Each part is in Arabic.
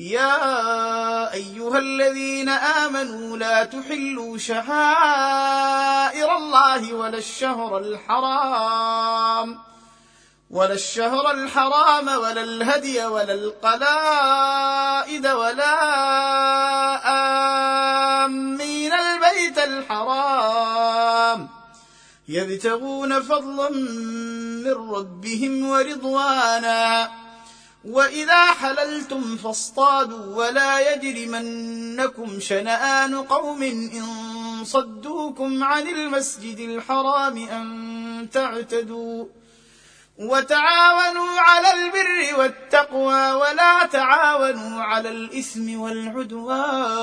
يا أيها الذين آمنوا لا تحلوا شعائر الله ولا الشهر الحرام ولا الشهر الحرام ولا الهدي ولا القلائد ولا آمين البيت الحرام. يبتغون فضلا من ربهم ورضوانا. وإذا حللتم فاصطادوا ولا يجرمنكم شنآن قوم إن صدوكم عن المسجد الحرام أن تعتدوا وتعاونوا على البر والتقوى ولا تعاونوا على الإثم والعدوان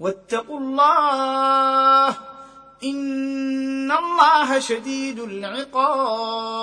واتقوا الله إن الله شديد العقاب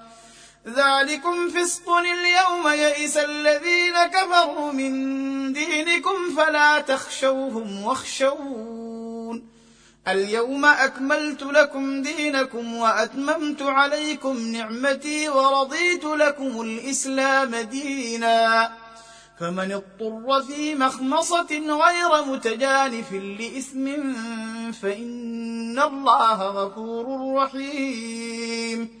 ذلكم فسق اليوم يئس الذين كفروا من دينكم فلا تخشوهم واخشون اليوم أكملت لكم دينكم وأتممت عليكم نعمتي ورضيت لكم الإسلام دينا. فمن اضطر في مخمصة غير متجانف لإثم فإن الله غفور رحيم.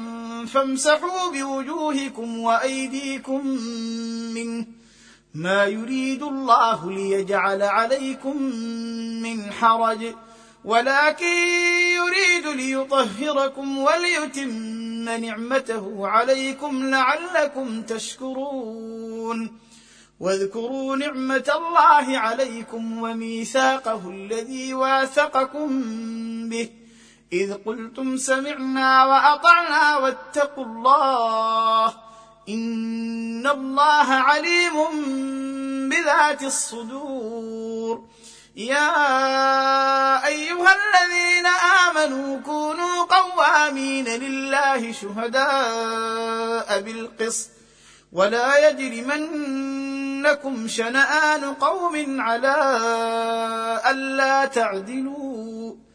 فامسحوا بوجوهكم وأيديكم منه ما يريد الله ليجعل عليكم من حرج. ولكن يريد ليطهركم وليتم نعمته عليكم لعلكم تشكرون. واذكروا نعمة الله عليكم وميثاقه الذي واثقكم به. إذ قلتم سمعنا وأطعنا واتقوا الله إن الله عليم بذات الصدور. يا أيها الذين آمنوا كونوا قوامين لله شهداء بالقسط ولا يجرمنكم شنآن قوم على ألا تعدلوا.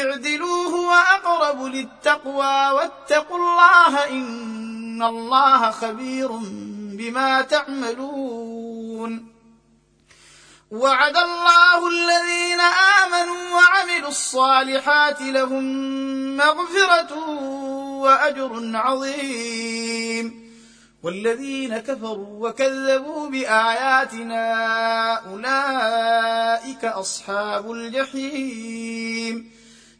اعدلوا هو أقرب للتقوى واتقوا الله إن الله خبير بما تعملون. وعد الله الذين آمنوا وعملوا الصالحات لهم مغفرة وأجر عظيم. والذين كفروا وكذبوا بآياتنا أولئك أصحاب الجحيم.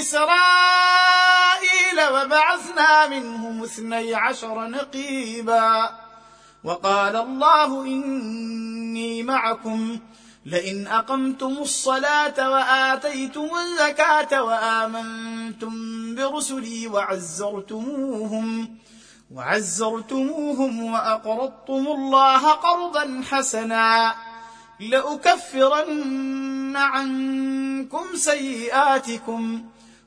إسرائيل وبعثنا منهم اثني عشر نقيبا وقال الله إني معكم لئن أقمتم الصلاة وآتيتم الزكاة وآمنتم برسلي وعزرتموهم وعزرتموهم وأقرضتم الله قرضا حسنا لأكفرن عنكم سيئاتكم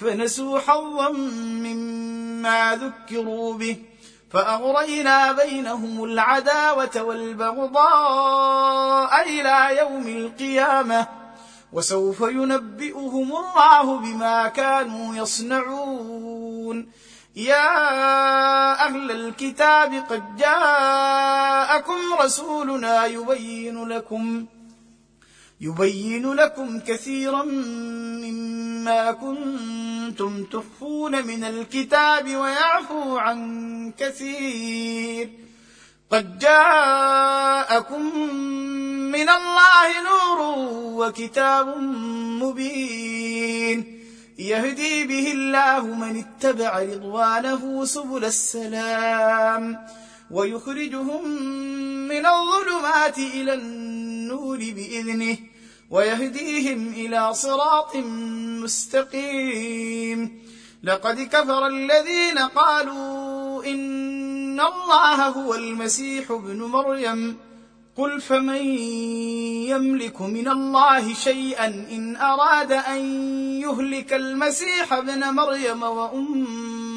فنسوا حظا مما ذكروا به فأغرينا بينهم العداوة والبغضاء إلى يوم القيامة وسوف ينبئهم الله بما كانوا يصنعون. يا أهل الكتاب قد جاءكم رسولنا يبين لكم يبين لكم كثيرا مما كنتم تخفون من الكتاب ويعفو عن كثير. قد جاءكم من الله نور وكتاب مبين. يهدي به الله من اتبع رضوانه سبل السلام. ويخرجهم من الظلمات إلى النور بإذنه ويهديهم إلى صراط مستقيم. لقد كفر الذين قالوا إن الله هو المسيح ابن مريم. قل فمن يملك من الله شيئا إن أراد أن يهلك المسيح ابن مريم وأمه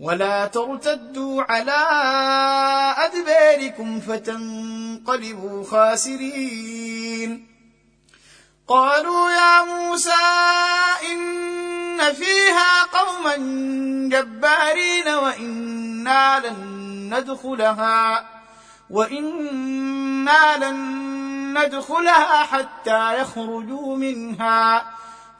ولا ترتدوا على أدباركم فتنقلبوا خاسرين. قالوا يا موسى إن فيها قوما جبارين وإنا لن ندخلها وإنا لن ندخلها حتى يخرجوا منها.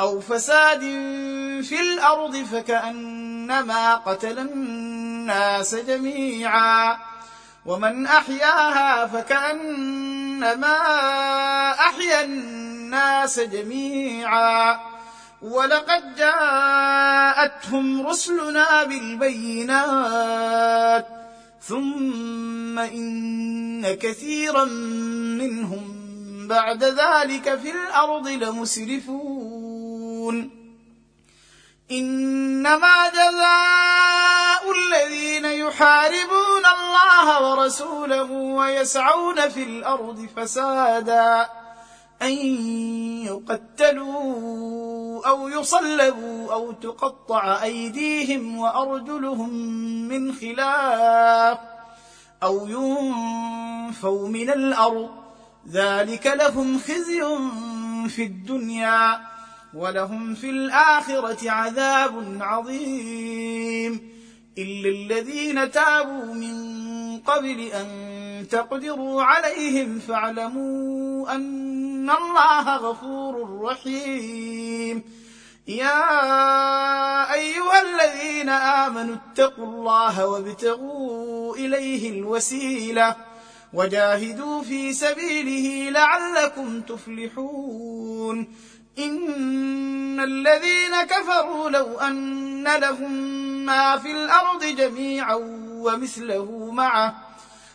أو فساد في الأرض فكأنما قتل الناس جميعا. ومن أحياها فكأنما أحيا الناس جميعا. ولقد جاءتهم رسلنا بالبينات. ثم إن كثيرا منهم بعد ذلك في الأرض لمسرفون. انما جزاء الذين يحاربون الله ورسوله ويسعون في الأرض فسادا أن يقتلوا أو يصلبوا أو تقطع أيديهم وأرجلهم من خلاف أو ينفوا من الأرض ذلك لهم خزي في الدنيا ولهم في الآخرة عذاب عظيم. إلا الذين تابوا من قبل أن تقدروا عليهم فاعلموا أن الله غفور رحيم. يا أيها الذين آمنوا اتقوا الله وابتغوا إليه الوسيلة وجاهدوا في سبيله لعلكم تفلحون. إن الذين كفروا لو أن لهم ما في الأرض جميعا ومثله معه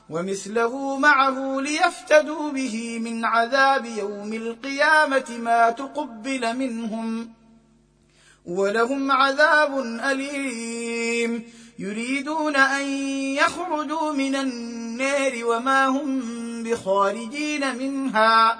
ومثله معه ليفتدوا به من عذاب يوم القيامة ما تقبل منهم ولهم عذاب أليم. يريدون أن يخرجوا من النار وما هم بخارجين منها.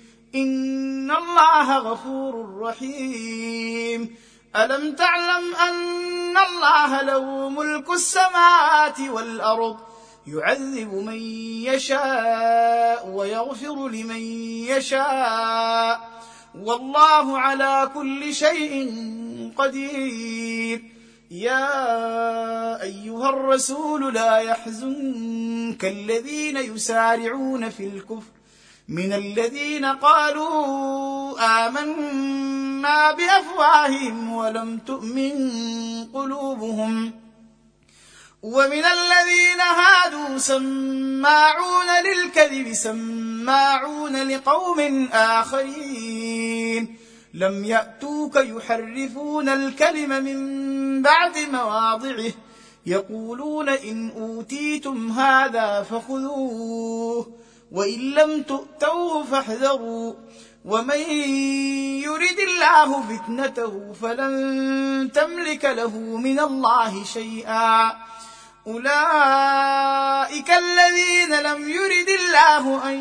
إن الله غفور رحيم. ألم تعلم أن الله له ملك السماوات والأرض؟ يعذب من يشاء ويغفر لمن يشاء. والله على كل شيء قدير. يا أيها الرسول لا يحزنك الذين يسارعون في الكفر. من الذين قالوا آمنا بأفواههم ولم تؤمن قلوبهم ومن الذين هادوا سماعون للكذب سماعون لقوم آخرين. لم يأتوك يحرفون الكلم من بعد مواضعه يقولون إن أوتيتم هذا فخذوه. وإن لم تؤتوه فاحذروا. ومن يرد الله فتنته فلن تملك له من الله شيئا. أولئك الذين لم يرد الله أن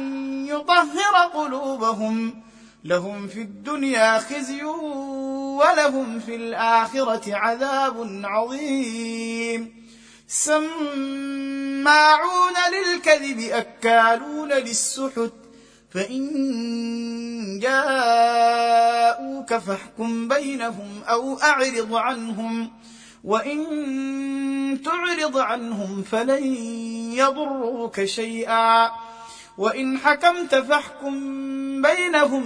يطهر قلوبهم. لهم في الدنيا خزي ولهم في الآخرة عذاب عظيم. سماعون للكذب اكالون للسحت فان جاءوك فاحكم بينهم أو اعرض عنهم وان تعرض عنهم فلن يضروك شيئا وان حكمت فاحكم بينهم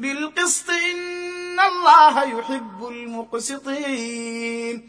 بالقسط ان الله يحب المقسطين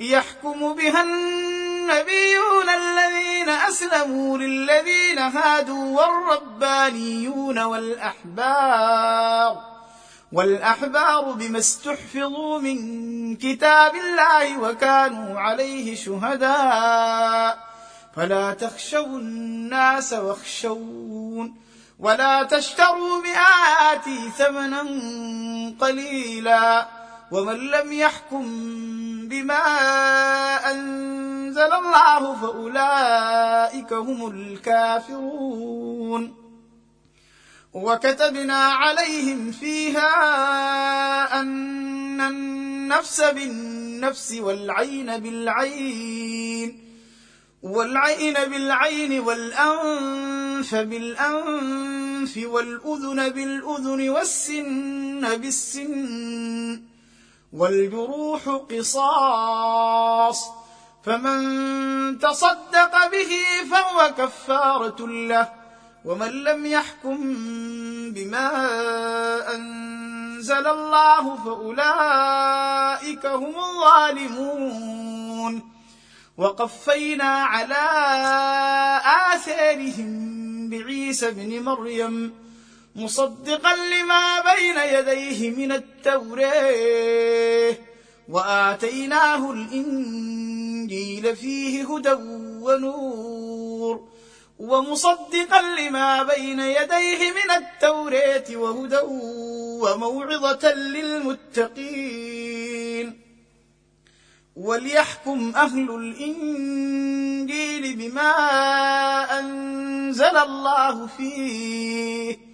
يحكم بها النبيون الذين أسلموا للذين هادوا والربانيون والأحبار. والأحبار بما استحفظوا من كتاب الله وكانوا عليه شهداء. فلا تخشوا الناس واخشون. ولا تشتروا بآياتي ثمنا قليلا. ومن لم يحكم بما أنزل الله فأولئك هم الكافرون. وكتبنا عليهم فيها أن النفس بالنفس والعين بالعين والعين بالعين والأنف بالأنف والأذن بالأذن والسن بالسن. والجروح قصاص. فمن تصدق به فهو كفارة له ومن لم يحكم بما أنزل الله فأولئك هم الظالمون. وقفينا على آثارهم بعيسى ابن مريم مصدقا لما بين يديه من التوراه وآتيناه الإنجيل فيه هدى ونور. ومصدقا لما بين يديه من التوراه وهدى وموعظة للمتقين. وليحكم أهل الإنجيل بما أنزل الله فيه.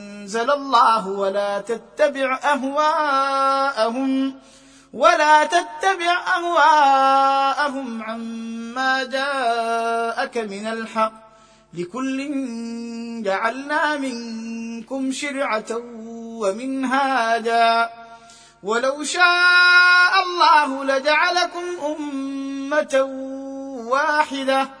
الله ولا تتبع أهواءهم ولا تتبع أهواءهم عما جاءك من الحق لكل جعلنا منكم شرعة ومنهاجا ولو شاء الله لجعلكم أمة واحدة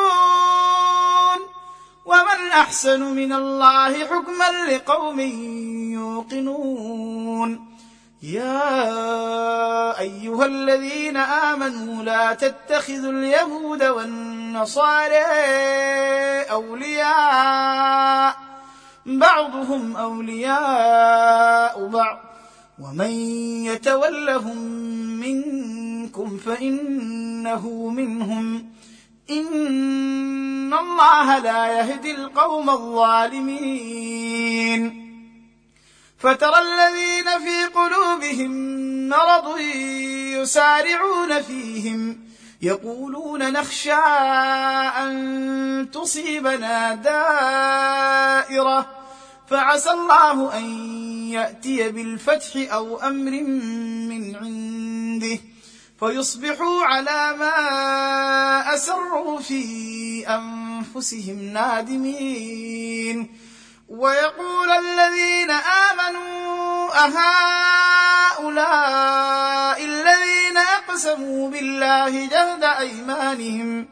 ومن أحسن من الله حكما لقوم يوقنون. يا أيها الذين آمنوا لا تتخذوا اليهود والنصارى أولياء. بعضهم أولياء بعض. ومن يتولهم منكم فإنه منهم. ان الله لا يهدي القوم الظالمين. فترى الذين في قلوبهم مرض يسارعون فيهم يقولون نخشى ان تصيبنا دائره فعسى الله ان ياتي بالفتح أو أمر من عنده. فيصبحوا على ما أسروا في أنفسهم نادمين. ويقول الذين آمنوا أهؤلاء الذين أقسموا بالله جهد أيمانهم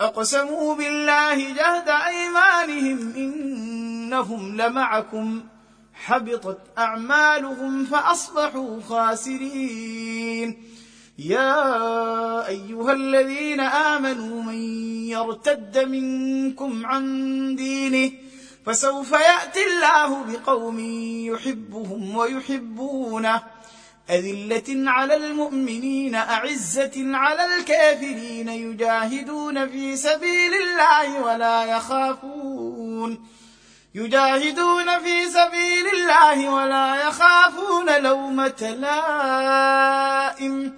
أقسموا بالله جهد أيمانهم إنهم لمعكم. حبطت أعمالهم فأصبحوا خاسرين. يا أيها الذين آمنوا من يرتد منكم عن دينه فسوف يأتي الله بقوم يحبهم ويحبونه. أذلة على المؤمنين أعزة على الكافرين يجاهدون في سبيل الله ولا يخافون. يجاهدون في سبيل الله ولا يخافون لومة لائم.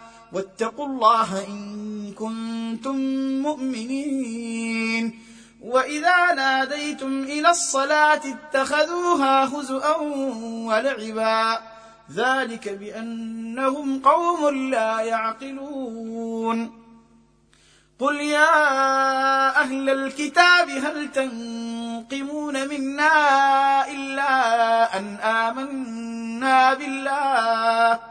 واتقوا الله إن كنتم مؤمنين. وإذا ناديتم إلى الصلاة اتخذوها هزءا ولعبا. ذلك بأنهم قوم لا يعقلون. قل يا أهل الكتاب هل تنقمون منا إلا أن آمنا بالله؟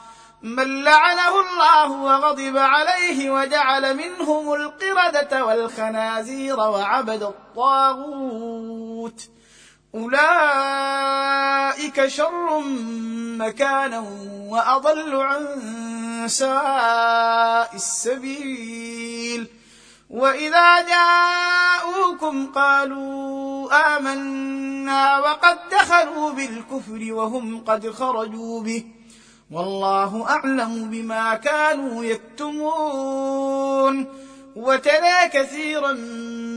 من لعنه الله وغضب عليه وجعل منهم القردة والخنازير وعبد الطاغوت. أولئك شر مكانا وأضل عن سواء السبيل. وإذا جاءوكم قالوا آمنا وقد دخلوا بالكفر وهم قد خرجوا به. والله أعلم بما كانوا يكتمون. وترى كثيرا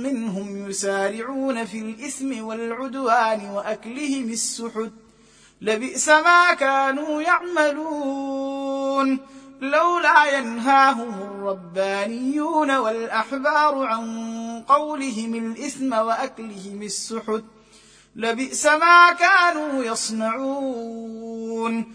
منهم يسارعون في الإثم والعدوان وأكلهم السحت. لبئس ما كانوا يعملون. لولا ينهاهم الربانيون والأحبار عن قولهم الإثم وأكلهم السحت. لبئس ما كانوا يصنعون.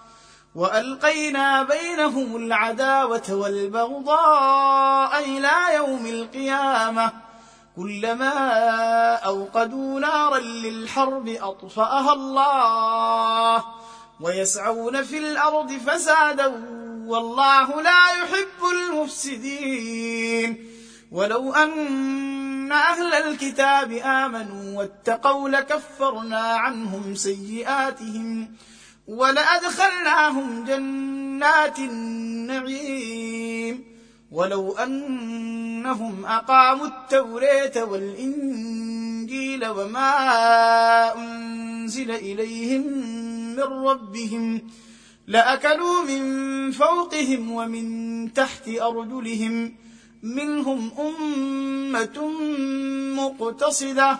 وألقينا بينهم العداوة والبغضاء إلى يوم القيامة. كلما أوقدوا نارا للحرب أطفأها الله. ويسعون في الأرض فسادا والله لا يحب المفسدين. ولو أن أهل الكتاب آمنوا واتقوا لكفرنا عنهم سيئاتهم. ولأدخلناهم جنات النعيم. ولو أنهم أقاموا التوراه والإنجيل وما أنزل إليهم من ربهم لأكلوا من فوقهم ومن تحت أرجلهم. منهم أمة مقتصدة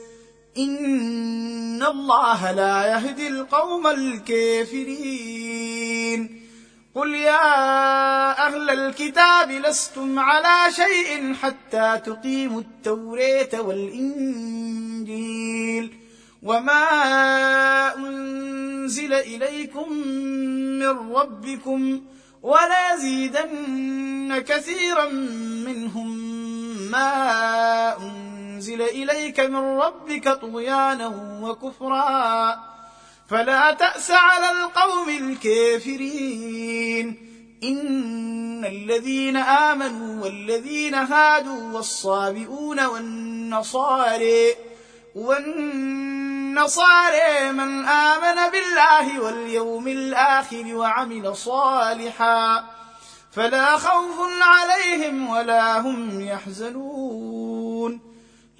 ان الله لا يهدي القوم الكافرين. قل يا أهل الكتاب لستم على شيء حتى تقيموا التوراه والانجيل. وما انزل اليكم من ربكم وليزيدن كثيرا منهم ما أنزل إليك من ربك طغيانا وكفرا. فلا تأس على القوم الكافرين. إن الذين آمنوا والذين هادوا والصابئون والنصاري والنصارى من آمن بالله واليوم الآخر وعمل صالحا. فلا خوف عليهم ولا هم يحزنون.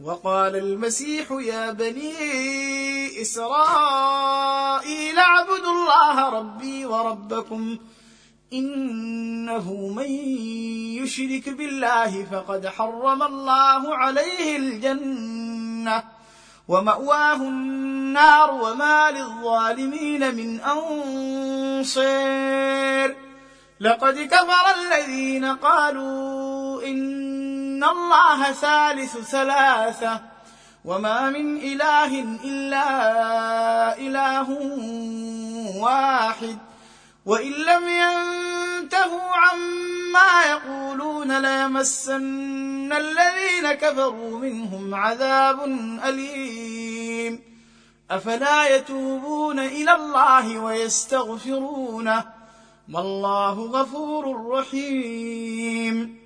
وقال المسيح يا بني إسرائيل اعبدوا الله ربي وربكم إنه من يشرك بالله فقد حرم الله عليه الجنة ومأواه النار وما للظالمين من انصير لقد كفر الذين قالوا ان الله ثالث ثلاثة وما من اله الا اله واحد وان لم ينتهوا عما يقولون ليمسن الذين كفروا منهم عذاب اليم افلا يتوبون إلى الله ويستغفرونه والله غفور رحيم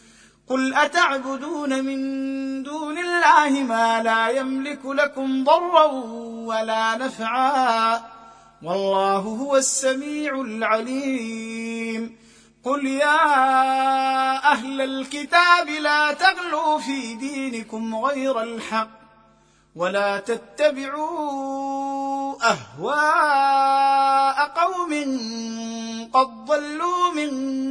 قل أتعبدون من دون الله ما لا يملك لكم ضرا ولا نفعا والله هو السميع العليم قل يا أهل الكتاب لا تغلوا في دينكم غير الحق ولا تتبعوا أهواء قوم قد ضلوا من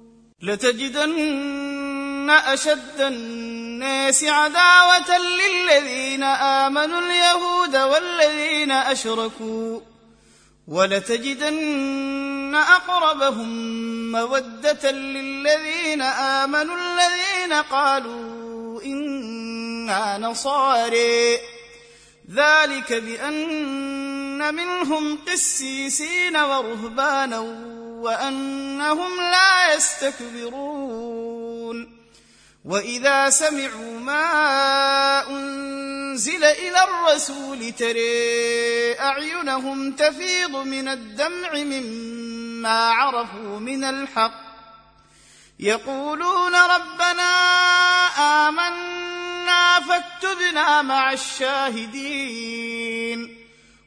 لتجدن أشد الناس عداوة للذين آمنوا اليهود والذين أشركوا ولتجدن أقربهم مودة للذين آمنوا الذين قالوا إنا نصاري. ذلك وان منهم قسيسين ورهبانا وأنهم لا يستكبرون. وإذا سمعوا ما أنزل إلى الرسول ترى أعينهم تفيض من الدمع مما عرفوا من الحق. يقولون ربنا آمنا فاكتبنا مع الشاهدين.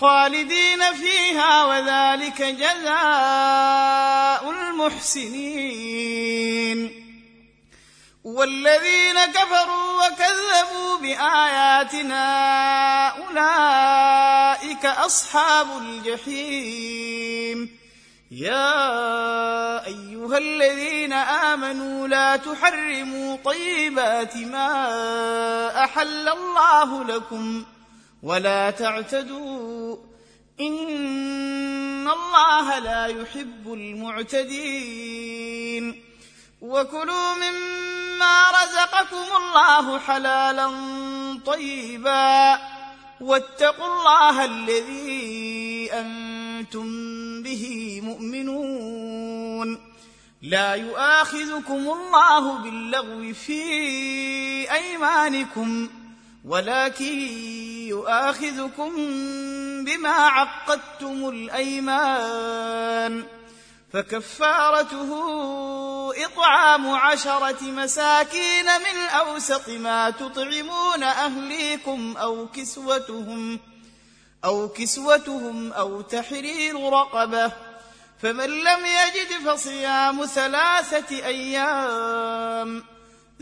خالدين فيها وذلك جزاء المحسنين. والذين كفروا وكذبوا بآياتنا أولئك أصحاب الجحيم. يا أيها الذين آمنوا لا تحرموا طيبات ما أحل الله لكم ولا تعتدوا. إن الله لا يحب المعتدين. وكلوا مما رزقكم الله حلالا طيبا. واتقوا الله الذي أنتم به مؤمنون. لا يؤاخذكم الله باللغو في أيمانكم. ولكن يؤاخذكم بما عقدتم الأيمان. فكفارته إطعام عشرة مساكين من أوسط ما تطعمون أهليكم أو كسوتهم أو كسوتهم أو تحرير رقبة. فمن لم يجد فصيام ثلاثة أيام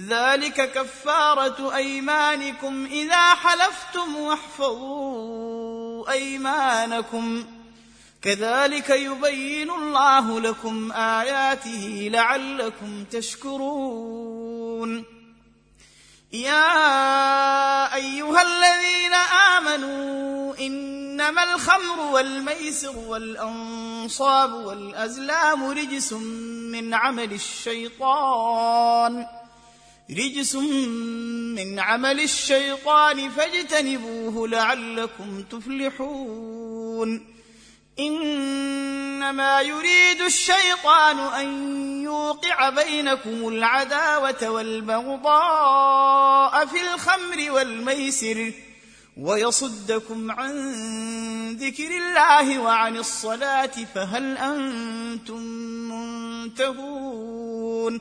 ذلك كفارة أيمانكم إذا حلفتم واحفظوا أيمانكم. كذلك يبين الله لكم آياته لعلكم تشكرون. يا أيها الذين آمنوا إنما الخمر والميسر والأنصاب والأزلام رجس من عمل الشيطان. رجس من عمل الشيطان فاجتنبوه لعلكم تفلحون. إنما يريد الشيطان أن يوقع بينكم العداوة والبغضاء في الخمر والميسر ويصدكم عن ذكر الله وعن الصلاة فهل أنتم منتهون؟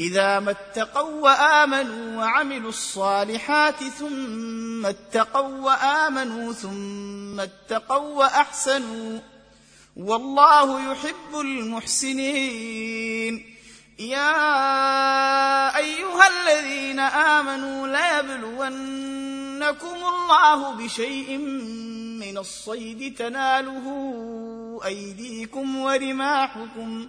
إذا ما اتقوا وآمنوا وعملوا الصالحات ثم اتقوا وآمنوا ثم اتقوا وأحسنوا والله يحب المحسنين. يا أيها الذين آمنوا ليبلونكم الله بشيء من الصيد تناله أيديكم ورماحكم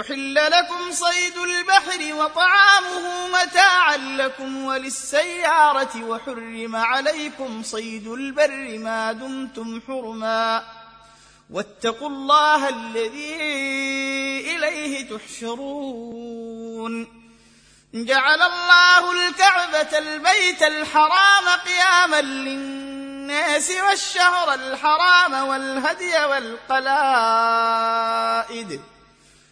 احل لكم صيد البحر وطعامه متاعا لكم وللسياره وحرم عليكم صيد البر ما دمتم حرما واتقوا الله الذي اليه تحشرون جعل الله الكعبه البيت الحرام قياما للناس والشهر الحرام والهدي والقلائد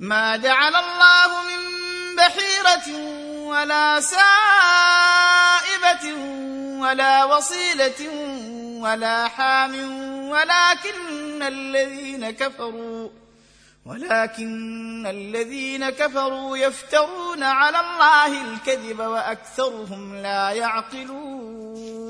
ما جعل الله من بحيرة ولا سائبة ولا وصيلة ولا حام ولكن الذين كفروا ولكن الذين كفروا يفترون على الله الكذب وأكثرهم لا يعقلون.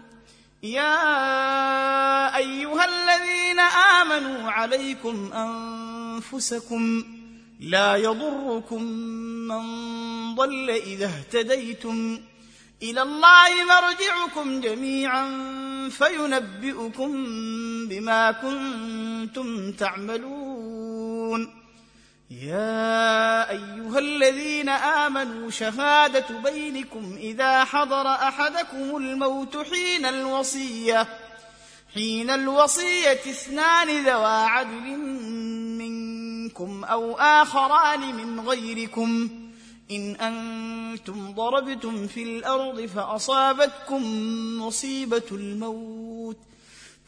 يا أيها الذين آمنوا عليكم أنفسكم لا يضركم من ضل إذا اهتديتم إلى الله مرجعكم جميعا فينبئكم بما كنتم تعملون يا أيها الذين آمنوا شهادة بينكم إذا حضر أحدكم الموت حين الوصية حين الوصية اثنان ذوا عدل منكم أو آخران من غيركم. إن أنتم ضربتم في الأرض فأصابتكم مصيبة الموت.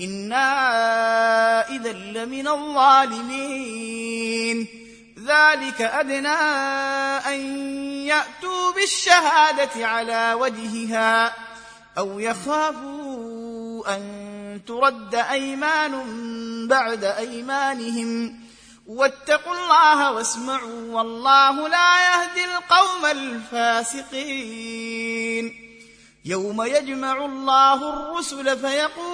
إنا إذا لمن الظالمين ذلك أدنى أن يأتوا بالشهادة على وجهها أو يخافوا أن ترد أيمان بعد أيمانهم واتقوا الله واسمعوا والله لا يهدي القوم الفاسقين يوم يجمع الله الرسل فيقول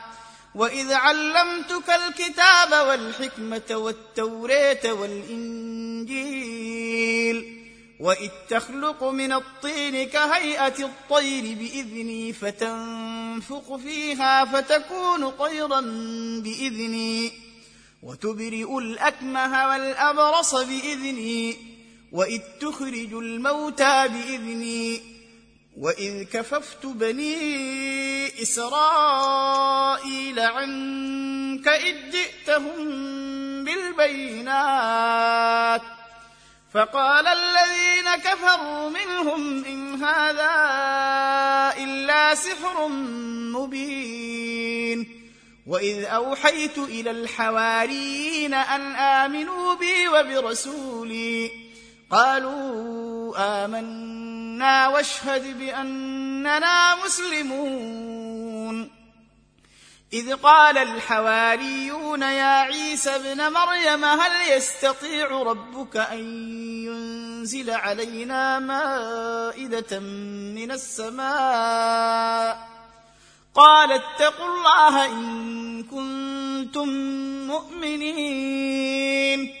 واذ علمتك الكتاب والحكمه والتوراه والانجيل واذ تخلق من الطين كهيئه الطير باذني فتنفخ فيها فتكون طيرا باذني وتبرئ الاكمه والابرص باذني واذ تخرج الموتى باذني واذ كففت بني اسرائيل عنك اذ جئتهم بالبينات فقال الذين كفروا منهم ان هذا الا سحر مبين واذ اوحيت إلى الحواريين ان امنوا بي وبرسولي قالوا امنا واشهد بأننا مسلمون. إذ قال الحواريون يا عيسى ابن مريم هل يستطيع ربك أن ينزل علينا مائدة من السماء؟ قال اتقوا الله إن كنتم مؤمنين.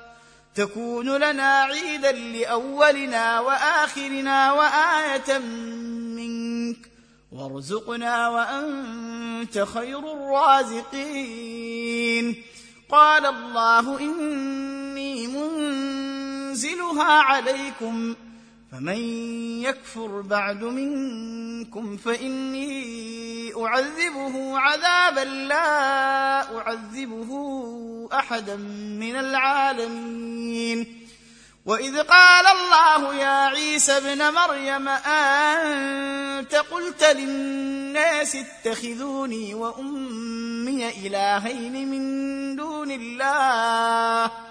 تكون لنا عيدا لأولنا وآخرنا وآية منك. وارزقنا وأنت خير الرازقين. قال الله إني منزلها عليكم. فمن يكفر بعد منكم فإني أعذبه عذابا لا أعذبه أحدا من العالمين. وإذ قال الله يا عيسى ابن مريم أنت قلت للناس اتخذوني وأمي إلهين من دون الله؟